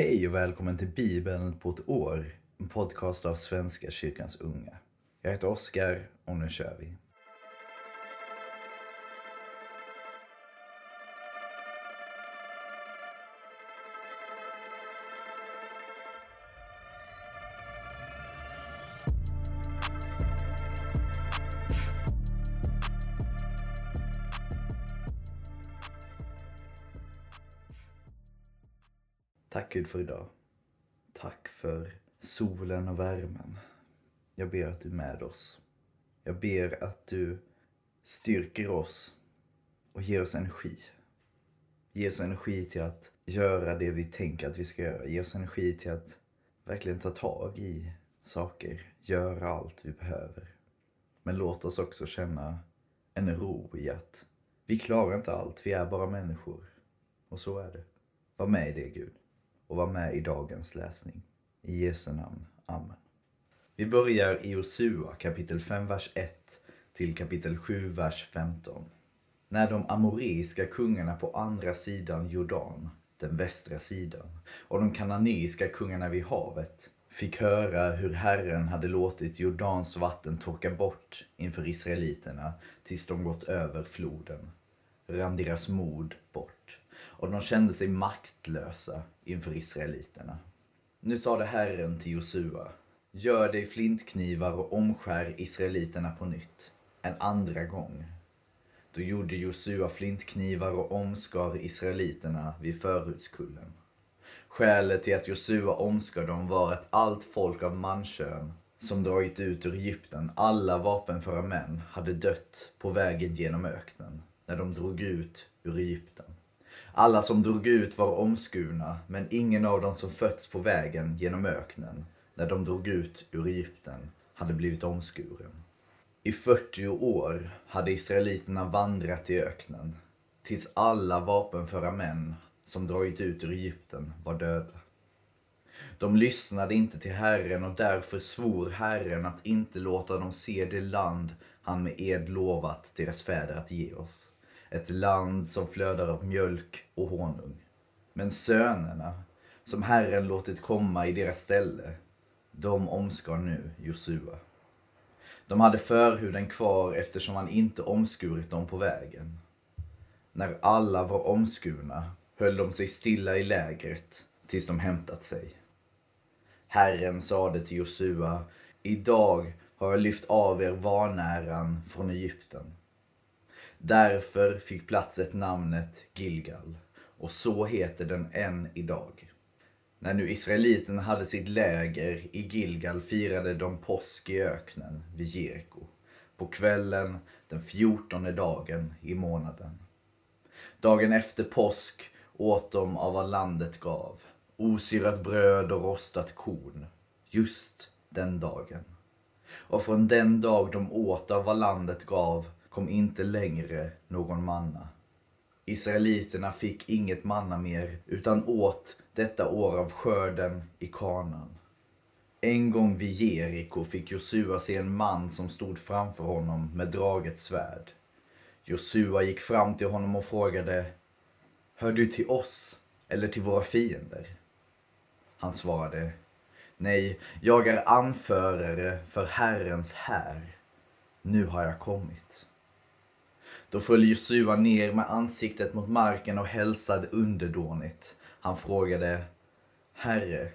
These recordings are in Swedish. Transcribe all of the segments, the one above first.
Hej och välkommen till Bibeln på ett år. En podcast av Svenska kyrkans unga. Jag heter Oskar och nu kör vi. För idag. Tack för solen och värmen. Jag ber att du är med oss. Jag ber att du styrker oss och ger oss energi. Ge oss energi till att göra det vi tänker att vi ska göra. Ge oss energi till att verkligen ta tag i saker. Göra allt vi behöver. Men låt oss också känna en ro i att vi klarar inte allt. Vi är bara människor. Och så är det. Var med i det Gud och var med i dagens läsning. I Jesu namn. Amen. Vi börjar i Josua kapitel 5, vers 1 till kapitel 7, vers 15. När de amoreiska kungarna på andra sidan Jordan, den västra sidan, och de kananeiska kungarna vid havet fick höra hur Herren hade låtit Jordans vatten torka bort inför israeliterna tills de gått över floden, rann deras mod bort och de kände sig maktlösa inför israeliterna. Nu sade Herren till Josua, gör dig flintknivar och omskär israeliterna på nytt, en andra gång. Då gjorde Josua flintknivar och omskar israeliterna vid förhudskullen. Skälet till att Josua omskar dem var att allt folk av mankön som dragit ut ur Egypten, alla vapenföra män, hade dött på vägen genom öknen när de drog ut ur Egypten. Alla som drog ut var omskurna, men ingen av dem som fötts på vägen genom öknen, när de drog ut ur Egypten, hade blivit omskuren. I 40 år hade israeliterna vandrat i öknen, tills alla vapenföra män som dragit ut ur Egypten var döda. De lyssnade inte till Herren och därför svor Herren att inte låta dem se det land han med ed lovat deras fäder att ge oss ett land som flödar av mjölk och honung. Men sönerna, som Herren låtit komma i deras ställe, de omskar nu Josua. De hade förhuden kvar eftersom han inte omskurit dem på vägen. När alla var omskurna höll de sig stilla i lägret tills de hämtat sig. Herren sade till Josua, idag har jag lyft av er vanäran från Egypten. Därför fick platset namnet Gilgal och så heter den än idag. När nu israeliterna hade sitt läger i Gilgal firade de påsk i öknen vid Jeriko på kvällen den fjortonde dagen i månaden. Dagen efter påsk åt de av vad landet gav, osyrat bröd och rostat korn, just den dagen. Och från den dag de åt av vad landet gav kom inte längre någon manna. Israeliterna fick inget manna mer utan åt detta år av skörden i kanan. En gång vid Jeriko fick Josua se en man som stod framför honom med draget svärd. Josua gick fram till honom och frågade Hör du till oss eller till våra fiender? Han svarade Nej, jag är anförare för Herrens här. Nu har jag kommit. Då föll Josua ner med ansiktet mot marken och hälsade underdånigt. Han frågade, Herre,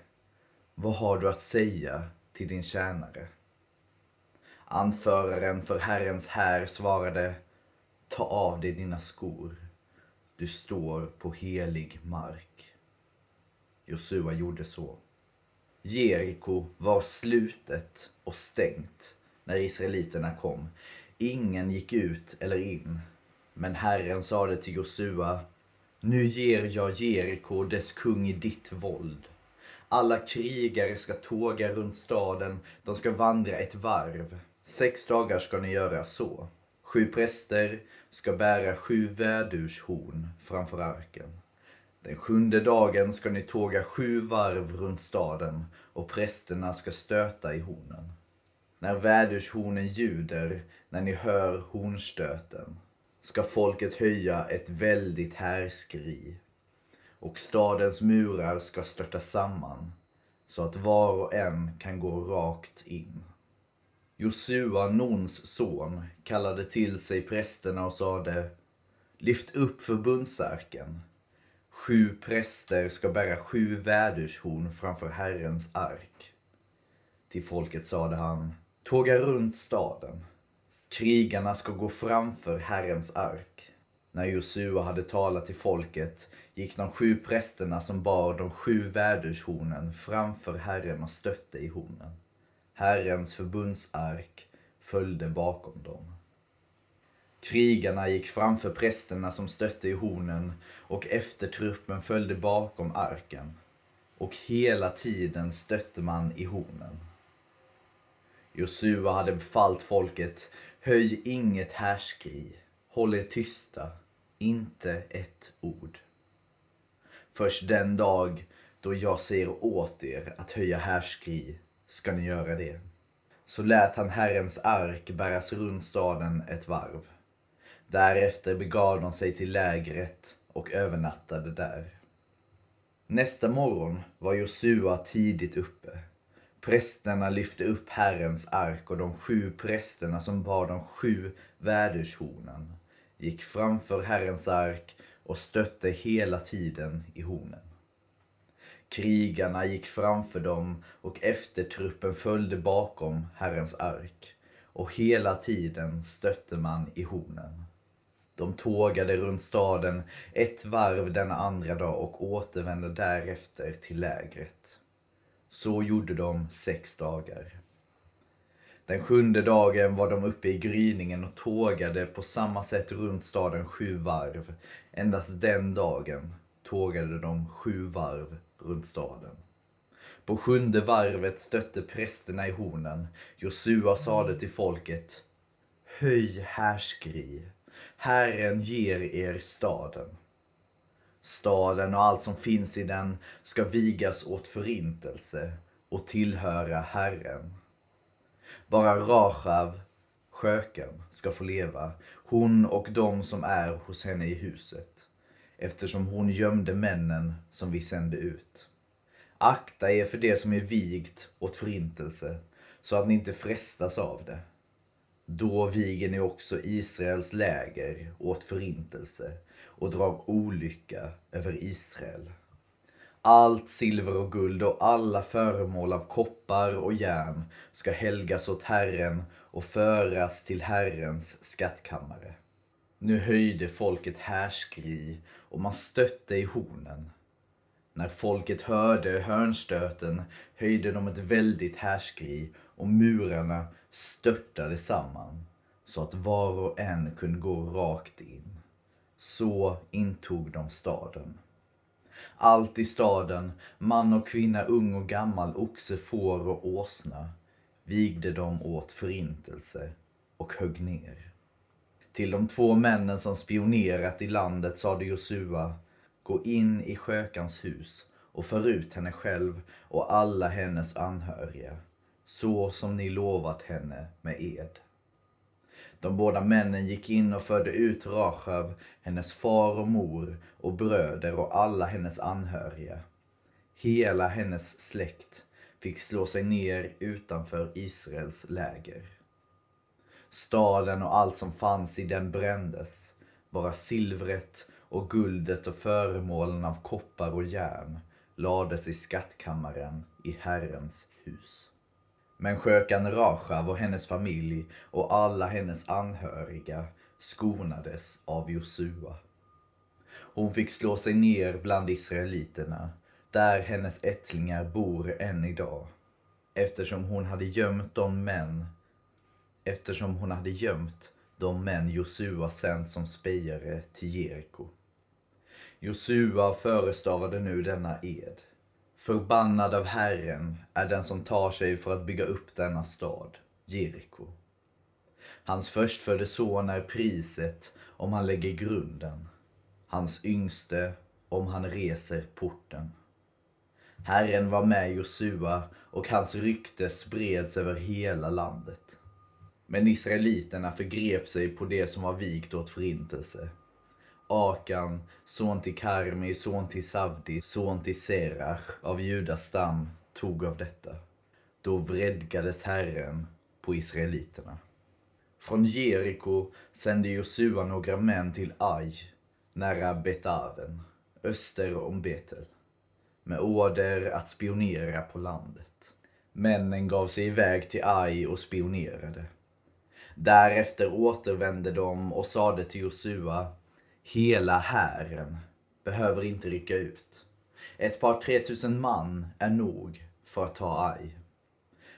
vad har du att säga till din tjänare? Anföraren för Herrens här svarade, ta av dig dina skor. Du står på helig mark. Josua gjorde så. Jeriko var slutet och stängt när israeliterna kom. Ingen gick ut eller in. Men Herren sade till Josua, nu ger jag Jeriko och dess kung i ditt våld. Alla krigare ska tåga runt staden, de ska vandra ett varv. Sex dagar ska ni göra så. Sju präster ska bära sju vädurshorn framför arken. Den sjunde dagen ska ni tåga sju varv runt staden och prästerna ska stöta i hornen. När vädershornen ljuder, när ni hör hornstöten, ska folket höja ett väldigt härskri. och stadens murar ska störta samman så att var och en kan gå rakt in. Josua, Nons son, kallade till sig prästerna och sade Lyft upp förbundsarken. Sju präster ska bära sju vädershorn framför Herrens ark. Till folket sade han Tåga runt staden. Krigarna ska gå framför Herrens ark. När Josua hade talat till folket gick de sju prästerna som bar de sju vädershornen framför Herren och stötte i hornen. Herrens förbundsark följde bakom dem. Krigarna gick framför prästerna som stötte i hornen och eftertruppen följde bakom arken. Och hela tiden stötte man i hornen. Josua hade befallt folket, höj inget härskri, håll er tysta, inte ett ord. Först den dag då jag säger åt er att höja härskri ska ni göra det. Så lät han Herrens ark bäras runt staden ett varv. Därefter begav de sig till lägret och övernattade där. Nästa morgon var Josua tidigt uppe. Prästerna lyfte upp Herrens ark och de sju prästerna som bar de sju vädershornen gick framför Herrens ark och stötte hela tiden i hornen. Krigarna gick framför dem och eftertruppen följde bakom Herrens ark och hela tiden stötte man i hornen. De tågade runt staden ett varv denna andra dag och återvände därefter till lägret. Så gjorde de sex dagar. Den sjunde dagen var de uppe i gryningen och tågade på samma sätt runt staden sju varv. Endast den dagen tågade de sju varv runt staden. På sjunde varvet stötte prästerna i hornen. Josua sade till folket Höj härskri. Herren ger er staden. Staden och allt som finns i den ska vigas åt förintelse och tillhöra Herren. Bara Rachav, sköken, ska få leva, hon och de som är hos henne i huset, eftersom hon gömde männen som vi sände ut. Akta er för det som är vigt åt förintelse, så att ni inte frestas av det. Då viger ni också Israels läger åt förintelse och drar olycka över Israel. Allt silver och guld och alla föremål av koppar och järn ska helgas åt Herren och föras till Herrens skattkammare. Nu höjde folket härskri och man stötte i hornen. När folket hörde hörnstöten höjde de ett väldigt härskri och murarna störtade samman så att var och en kunde gå rakt in. Så intog de staden. Allt i staden, man och kvinna, ung och gammal, oxe, får och åsna, vigde de åt förintelse och högg ner. Till de två männen som spionerat i landet sade Josua, gå in i skökans hus och för ut henne själv och alla hennes anhöriga, så som ni lovat henne med ed. De båda männen gick in och förde ut Rachav, hennes far och mor och bröder och alla hennes anhöriga. Hela hennes släkt fick slå sig ner utanför Israels läger. Staden och allt som fanns i den brändes, bara silvret och guldet och föremålen av koppar och järn lades i skattkammaren i Herrens hus. Men skökan Rachav och hennes familj och alla hennes anhöriga skonades av Josua. Hon fick slå sig ner bland israeliterna, där hennes ättlingar bor än idag, eftersom hon hade gömt de män, eftersom hon hade gömt de män Josua sänt som spejare till Jeriko. Josua förestavade nu denna ed. Förbannad av Herren är den som tar sig för att bygga upp denna stad, Jeriko. Hans förstfödde son är priset om han lägger grunden, hans yngste om han reser porten. Herren var med Josua och hans rykte spreds över hela landet. Men israeliterna förgrep sig på det som var vikt åt förintelse Akan, son till Karmi, son till Savdi, son till Serach av Judas stam, tog av detta. Då vredgades Herren på israeliterna. Från Jeriko sände Josua några män till Aj, nära Betaven, öster om Betel, med order att spionera på landet. Männen gav sig iväg till Aj och spionerade. Därefter återvände de och sade till Josua, hela hären behöver inte rycka ut. Ett par tre tusen man är nog för att ta Aj.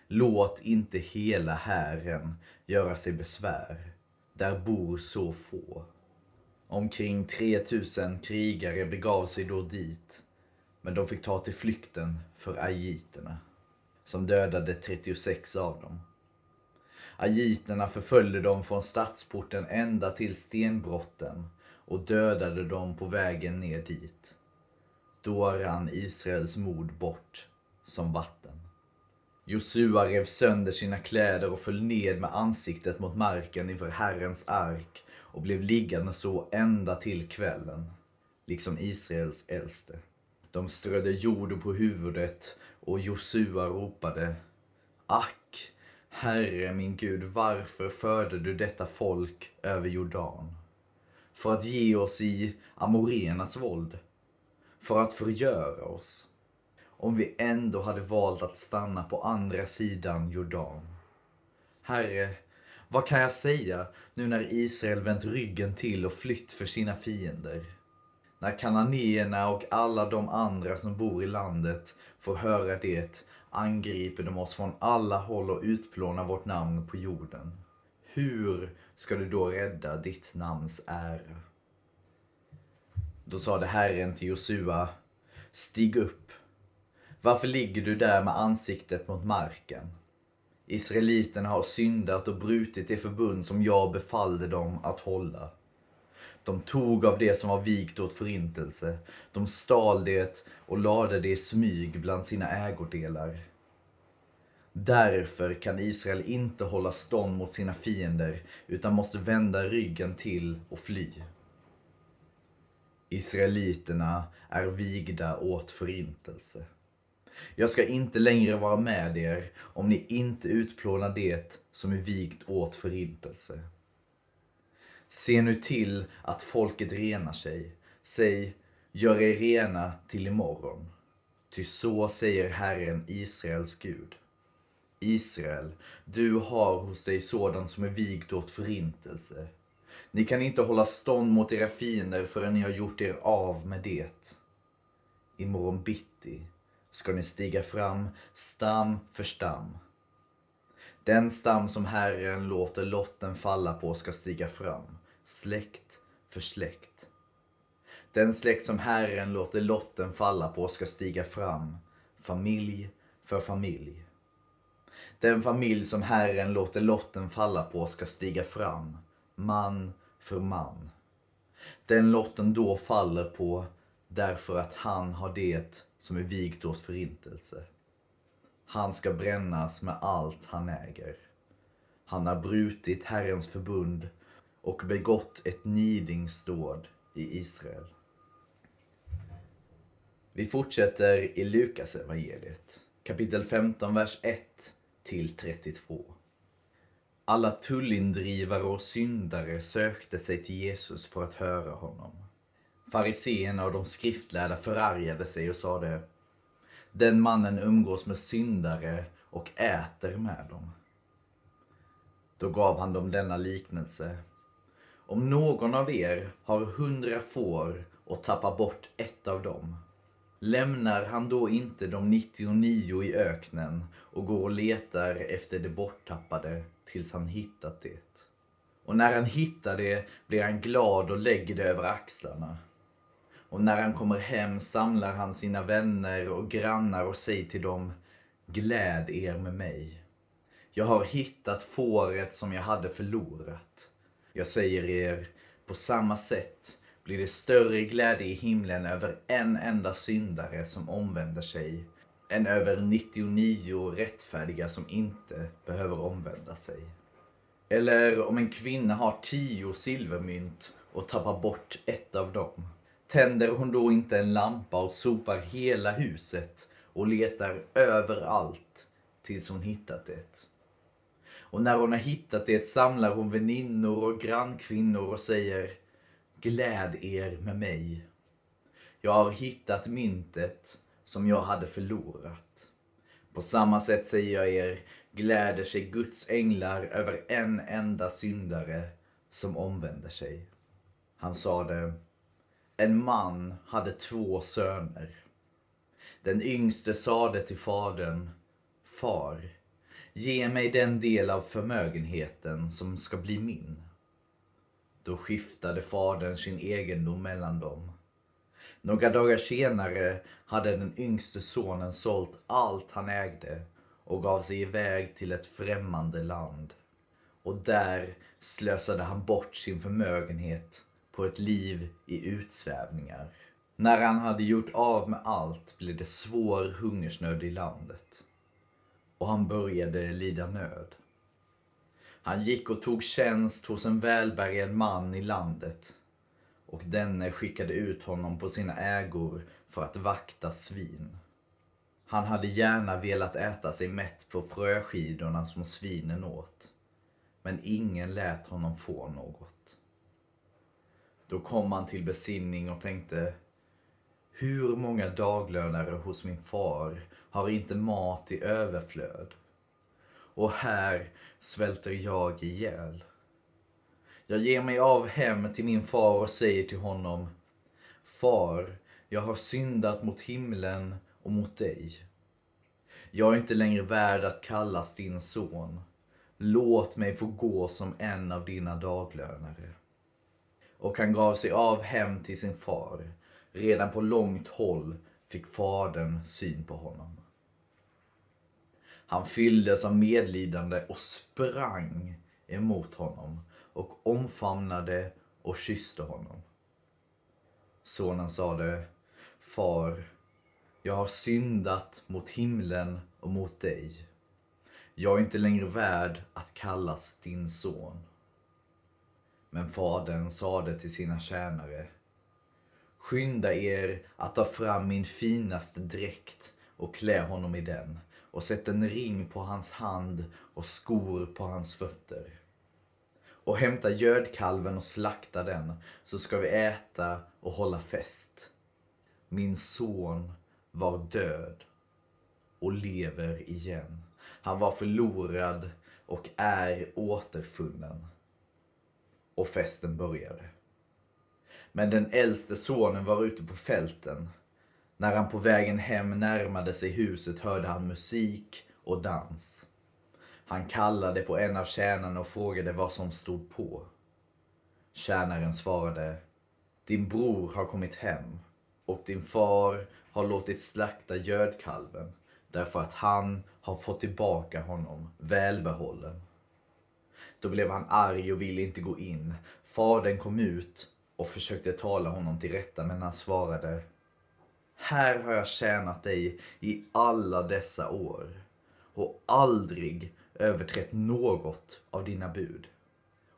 Låt inte hela hären göra sig besvär. Där bor så få. Omkring 3000 krigare begav sig då dit, men de fick ta till flykten för ajiterna, som dödade 36 av dem. Ajiterna förföljde dem från stadsporten ända till stenbrotten och dödade dem på vägen ner dit. Då rann Israels mod bort som vatten. Josua rev sönder sina kläder och föll ned med ansiktet mot marken inför Herrens ark och blev liggande så ända till kvällen, liksom Israels äldste. De strödde jord på huvudet och Josua ropade Ack, Herre min Gud, varför förde du detta folk över Jordan? För att ge oss i amorenas våld? För att förgöra oss? Om vi ändå hade valt att stanna på andra sidan Jordan. Herre, vad kan jag säga nu när Israel vänt ryggen till och flytt för sina fiender? När kananéerna och alla de andra som bor i landet får höra det angriper de oss från alla håll och utplånar vårt namn på jorden. Hur ska du då rädda ditt namns ära? Då sade Herren till Josua, stig upp. Varför ligger du där med ansiktet mot marken? Israeliterna har syndat och brutit det förbund som jag befallde dem att hålla. De tog av det som var vikt åt förintelse. De stal det och lade det i smyg bland sina ägodelar. Därför kan Israel inte hålla stånd mot sina fiender utan måste vända ryggen till och fly. Israeliterna är vigda åt förintelse. Jag ska inte längre vara med er om ni inte utplånar det som är vigt åt förintelse. Se nu till att folket renar sig. Säg, gör er rena till imorgon. Ty så säger Herren, Israels Gud. Israel, du har hos dig sådant som är vigt åt förintelse. Ni kan inte hålla stånd mot era fiender förrän ni har gjort er av med det. Imorgon bitti ska ni stiga fram stam för stam. Den stam som Herren låter lotten falla på ska stiga fram, släkt för släkt. Den släkt som Herren låter lotten falla på ska stiga fram, familj för familj. Den familj som Herren låter lotten falla på ska stiga fram, man för man. Den lotten då faller på därför att han har det som är vigt åt förintelse. Han ska brännas med allt han äger. Han har brutit Herrens förbund och begått ett nidingsdåd i Israel. Vi fortsätter i Lukas evangeliet, kapitel 15, vers 1 till 32. Alla tullindrivare och syndare sökte sig till Jesus för att höra honom. Fariseerna och de skriftlärda förargade sig och sade Den mannen umgås med syndare och äter med dem. Då gav han dem denna liknelse. Om någon av er har hundra får och tappar bort ett av dem, lämnar han då inte de 99 i öknen och går och letar efter det borttappade tills han hittat det? Och när han hittar det blir han glad och lägger det över axlarna. Och när han kommer hem samlar han sina vänner och grannar och säger till dem Gläd er med mig. Jag har hittat fåret som jag hade förlorat. Jag säger er, på samma sätt blir det större glädje i himlen över en enda syndare som omvänder sig än över 99 rättfärdiga som inte behöver omvända sig. Eller om en kvinna har tio silvermynt och tappar bort ett av dem? Tänder hon då inte en lampa och sopar hela huset och letar överallt tills hon hittat det? Och när hon har hittat det samlar hon väninnor och grannkvinnor och säger Gläd er med mig. Jag har hittat myntet som jag hade förlorat. På samma sätt säger jag er, gläder sig Guds änglar över en enda syndare som omvänder sig. Han sade, en man hade två söner. Den yngste sade till fadern, Far, ge mig den del av förmögenheten som ska bli min. Då skiftade fadern sin egendom mellan dem. Några dagar senare hade den yngste sonen sålt allt han ägde och gav sig iväg till ett främmande land. Och där slösade han bort sin förmögenhet på ett liv i utsvävningar. När han hade gjort av med allt blev det svår hungersnöd i landet. Och han började lida nöd. Han gick och tog tjänst hos en välbärgad man i landet och denne skickade ut honom på sina ägor för att vakta svin. Han hade gärna velat äta sig mätt på fröskidorna som svinen åt, men ingen lät honom få något. Då kom han till besinning och tänkte, hur många daglönare hos min far har inte mat i överflöd? Och här svälter jag ihjäl. Jag ger mig av hem till min far och säger till honom Far, jag har syndat mot himlen och mot dig. Jag är inte längre värd att kallas din son. Låt mig få gå som en av dina daglönare. Och han gav sig av hem till sin far. Redan på långt håll fick fadern syn på honom. Han fylldes av medlidande och sprang emot honom och omfamnade och kysste honom. Sonen sade, Far, jag har syndat mot himlen och mot dig. Jag är inte längre värd att kallas din son. Men fadern sade till sina tjänare, Skynda er att ta fram min finaste dräkt och klä honom i den och sett en ring på hans hand och skor på hans fötter och hämta gödkalven och slakta den, så ska vi äta och hålla fest. Min son var död och lever igen. Han var förlorad och är återfunnen. Och festen började. Men den äldste sonen var ute på fälten. När han på vägen hem närmade sig huset hörde han musik och dans. Han kallade på en av tjänarna och frågade vad som stod på. Tjänaren svarade, din bror har kommit hem och din far har låtit slakta gödkalven därför att han har fått tillbaka honom välbehållen. Då blev han arg och ville inte gå in. Fadern kom ut och försökte tala honom till rätta men han svarade här har jag tjänat dig i alla dessa år och aldrig överträtt något av dina bud.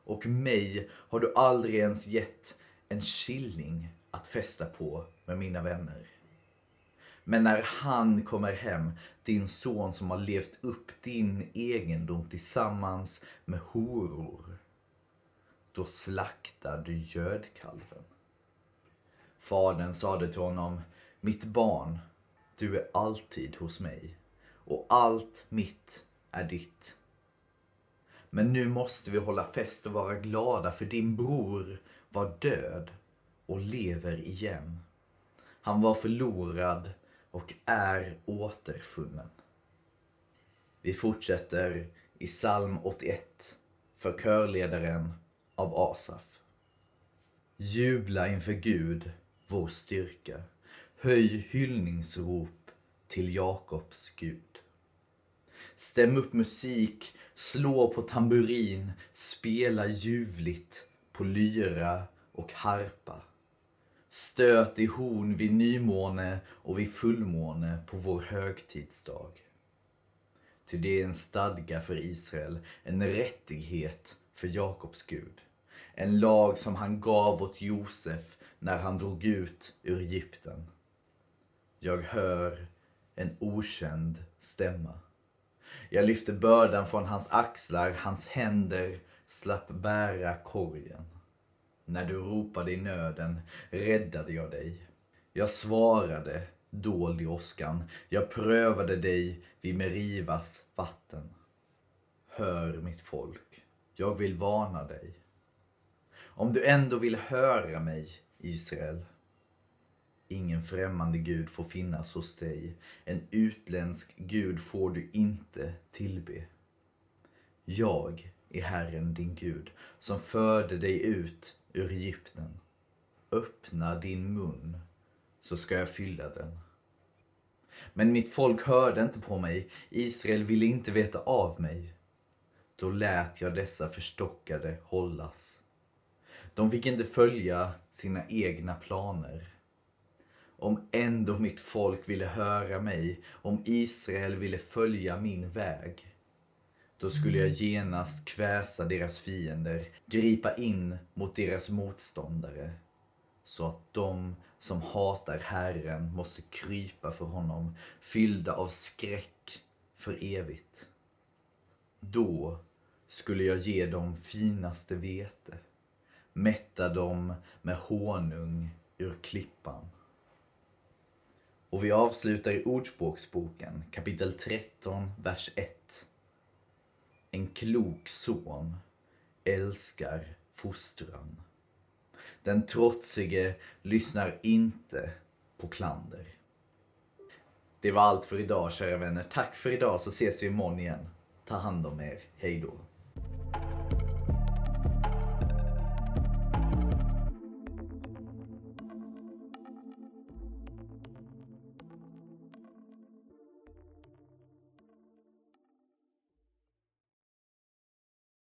Och mig har du aldrig ens gett en killing att fästa på med mina vänner. Men när han kommer hem, din son som har levt upp din egendom tillsammans med horor, då slaktar du gödkalven. Fadern sade till honom, mitt barn, du är alltid hos mig och allt mitt är ditt. Men nu måste vi hålla fest och vara glada för din bror var död och lever igen. Han var förlorad och är återfunnen. Vi fortsätter i psalm 81 för körledaren av Asaf. Jubla inför Gud, vår styrka. Höj hyllningsrop till Jakobs Gud. Stäm upp musik, slå på tamburin, spela ljuvligt på lyra och harpa. Stöt i horn vid nymåne och vid fullmåne på vår högtidsdag. Ty det är en stadga för Israel, en rättighet för Jakobs Gud. En lag som han gav åt Josef när han drog ut ur Egypten. Jag hör en okänd stämma. Jag lyfte bördan från hans axlar, hans händer slapp bära korgen. När du ropade i nöden räddade jag dig. Jag svarade, dold i åskan. Jag prövade dig vid Merivas vatten. Hör mitt folk, jag vill varna dig. Om du ändå vill höra mig, Israel. Ingen främmande gud får finnas hos dig. En utländsk gud får du inte tillbe. Jag är Herren din Gud som förde dig ut ur Egypten. Öppna din mun så ska jag fylla den. Men mitt folk hörde inte på mig. Israel ville inte veta av mig. Då lät jag dessa förstockade hållas. De fick inte följa sina egna planer. Om ändå mitt folk ville höra mig, om Israel ville följa min väg, då skulle jag genast kväsa deras fiender, gripa in mot deras motståndare, så att de som hatar Herren måste krypa för honom, fyllda av skräck för evigt. Då skulle jag ge dem finaste vete, mätta dem med honung ur klippan. Och vi avslutar i Ordspråksboken kapitel 13, vers 1. En klok son älskar fostran. Den trotsige lyssnar inte på klander. Det var allt för idag kära vänner. Tack för idag så ses vi imorgon igen. Ta hand om er. Hej då.